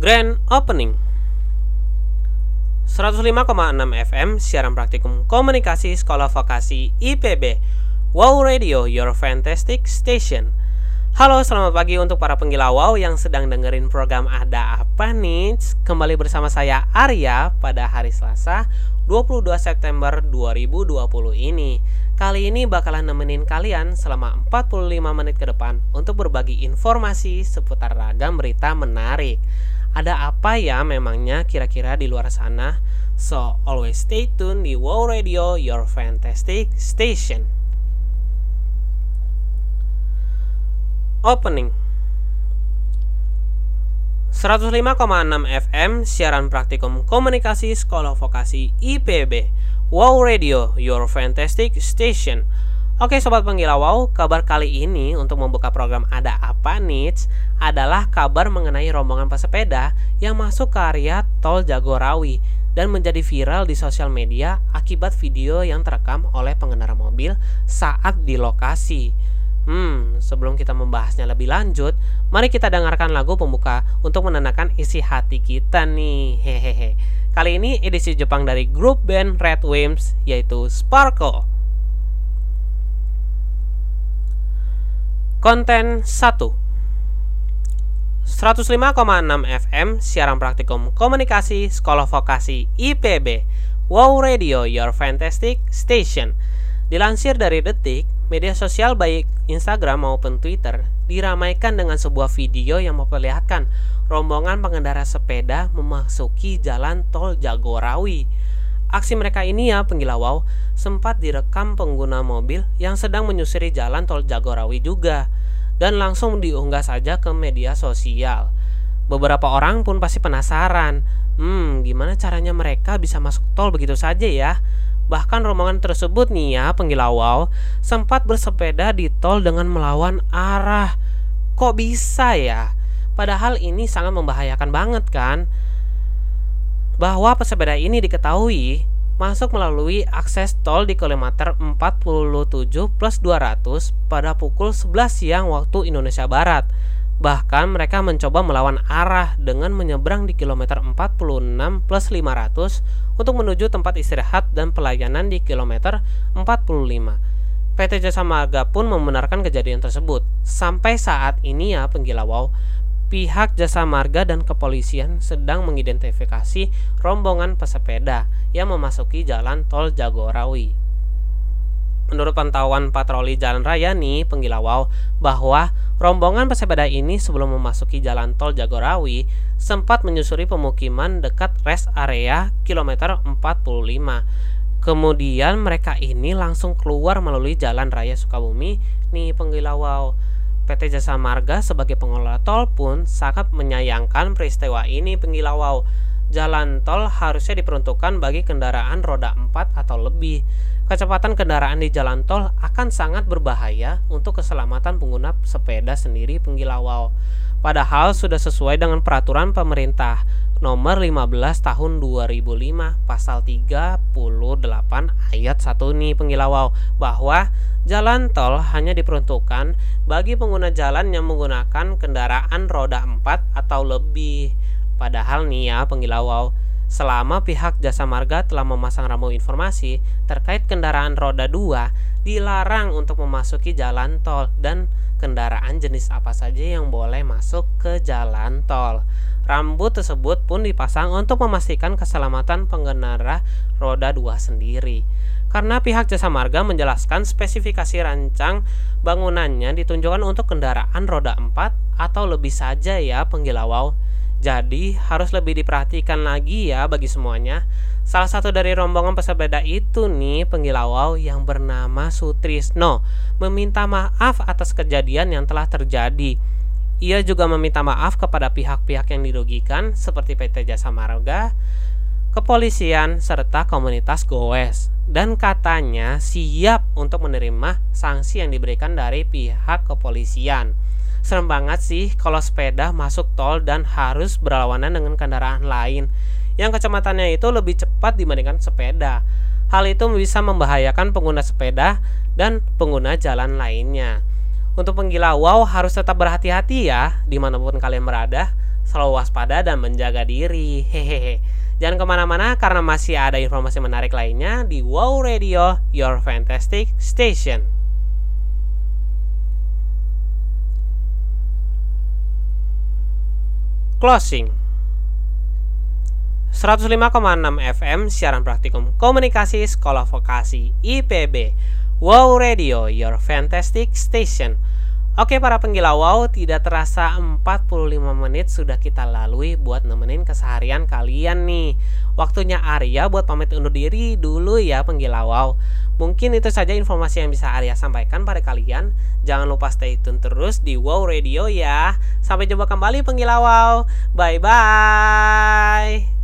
Grand Opening. 105,6 FM siaran praktikum komunikasi sekolah vokasi IPB Wow Radio Your Fantastic Station. Halo selamat pagi untuk para penggila wow yang sedang dengerin program Ada Apa nih? Kembali bersama saya Arya pada hari Selasa 22 September 2020 ini. Kali ini bakalan nemenin kalian selama 45 menit ke depan Untuk berbagi informasi seputar ragam berita menarik ada apa ya memangnya kira-kira di luar sana? So, always stay tuned di Wow Radio, your fantastic station. Opening 105,6 FM siaran praktikum komunikasi sekolah vokasi IPB. Wow Radio, your fantastic station. Oke sobat penggila wow, kabar kali ini untuk membuka program Ada Apa Nits adalah kabar mengenai rombongan pesepeda yang masuk ke area tol Jagorawi dan menjadi viral di sosial media akibat video yang terekam oleh pengendara mobil saat di lokasi. Hmm, sebelum kita membahasnya lebih lanjut, mari kita dengarkan lagu pembuka untuk menenangkan isi hati kita nih. Hehehe. Kali ini edisi Jepang dari grup band Red Wimps yaitu Sparkle. Konten 1 105,6 FM Siaran Praktikum Komunikasi Sekolah Vokasi IPB Wow Radio Your Fantastic Station. Dilansir dari Detik, media sosial baik Instagram maupun Twitter diramaikan dengan sebuah video yang memperlihatkan rombongan pengendara sepeda memasuki jalan tol Jagorawi. Aksi mereka ini ya penggila wow sempat direkam pengguna mobil yang sedang menyusuri jalan tol Jagorawi juga dan langsung diunggah saja ke media sosial. Beberapa orang pun pasti penasaran, hmm gimana caranya mereka bisa masuk tol begitu saja ya? Bahkan rombongan tersebut nih ya penggila wow sempat bersepeda di tol dengan melawan arah. Kok bisa ya? Padahal ini sangat membahayakan banget kan? Bahwa pesepeda ini diketahui masuk melalui akses tol di kilometer 47 plus 200 pada pukul 11 siang waktu Indonesia Barat. Bahkan mereka mencoba melawan arah dengan menyeberang di kilometer 46 plus 500 untuk menuju tempat istirahat dan pelayanan di kilometer 45. PT Jasa Marga pun membenarkan kejadian tersebut. Sampai saat ini ya penggila wow, pihak jasa marga dan kepolisian sedang mengidentifikasi rombongan pesepeda yang memasuki jalan tol Jagorawi. Menurut pantauan patroli jalan raya nih, penggilawau, bahwa rombongan pesepeda ini sebelum memasuki jalan tol Jagorawi sempat menyusuri pemukiman dekat rest area kilometer 45. Kemudian mereka ini langsung keluar melalui jalan raya Sukabumi nih penggilawau PT Jasa Marga sebagai pengelola tol pun sangat menyayangkan peristiwa ini penggilawau. Jalan tol harusnya diperuntukkan bagi kendaraan roda 4 atau lebih. Kecepatan kendaraan di jalan tol akan sangat berbahaya untuk keselamatan pengguna sepeda sendiri penggilawau. Padahal sudah sesuai dengan peraturan pemerintah nomor 15 tahun 2005 pasal 38 ayat 1 nih penggilawau bahwa jalan tol hanya diperuntukkan bagi pengguna jalan yang menggunakan kendaraan roda 4 atau lebih. Padahal nih ya penggilawau, selama pihak jasa marga telah memasang rambu informasi terkait kendaraan roda 2 dilarang untuk memasuki jalan tol dan kendaraan jenis apa saja yang boleh masuk ke jalan tol. Rambut tersebut pun dipasang untuk memastikan keselamatan pengendara roda 2 sendiri. Karena pihak jasa marga menjelaskan spesifikasi rancang bangunannya ditunjukkan untuk kendaraan roda 4 atau lebih saja ya penggilawau. Jadi harus lebih diperhatikan lagi ya bagi semuanya. Salah satu dari rombongan pesepeda itu nih penggilawau yang bernama Sutrisno meminta maaf atas kejadian yang telah terjadi. Ia juga meminta maaf kepada pihak-pihak yang dirugikan seperti PT Jasa Marga, kepolisian, serta komunitas goes. Dan katanya siap untuk menerima sanksi yang diberikan dari pihak kepolisian. Serem banget sih kalau sepeda masuk tol dan harus berlawanan dengan kendaraan lain yang kecepatannya itu lebih cepat dibandingkan sepeda. Hal itu bisa membahayakan pengguna sepeda dan pengguna jalan lainnya. Untuk penggila wow harus tetap berhati-hati ya di mana pun kalian berada. selalu waspada dan menjaga diri. Hehehe. Jangan ke mana-mana karena masih ada informasi menarik lainnya di Wow Radio, Your Fantastic Station. Closing 105,6 FM siaran praktikum komunikasi sekolah vokasi IPB Wow Radio, Your Fantastic Station Oke para penggila wow, tidak terasa 45 menit sudah kita lalui buat nemenin keseharian kalian nih. Waktunya Arya buat pamit undur diri dulu ya penggila wow Mungkin itu saja informasi yang bisa Arya sampaikan pada kalian. Jangan lupa stay tune terus di Wow Radio ya. Sampai jumpa kembali penggila wow Bye bye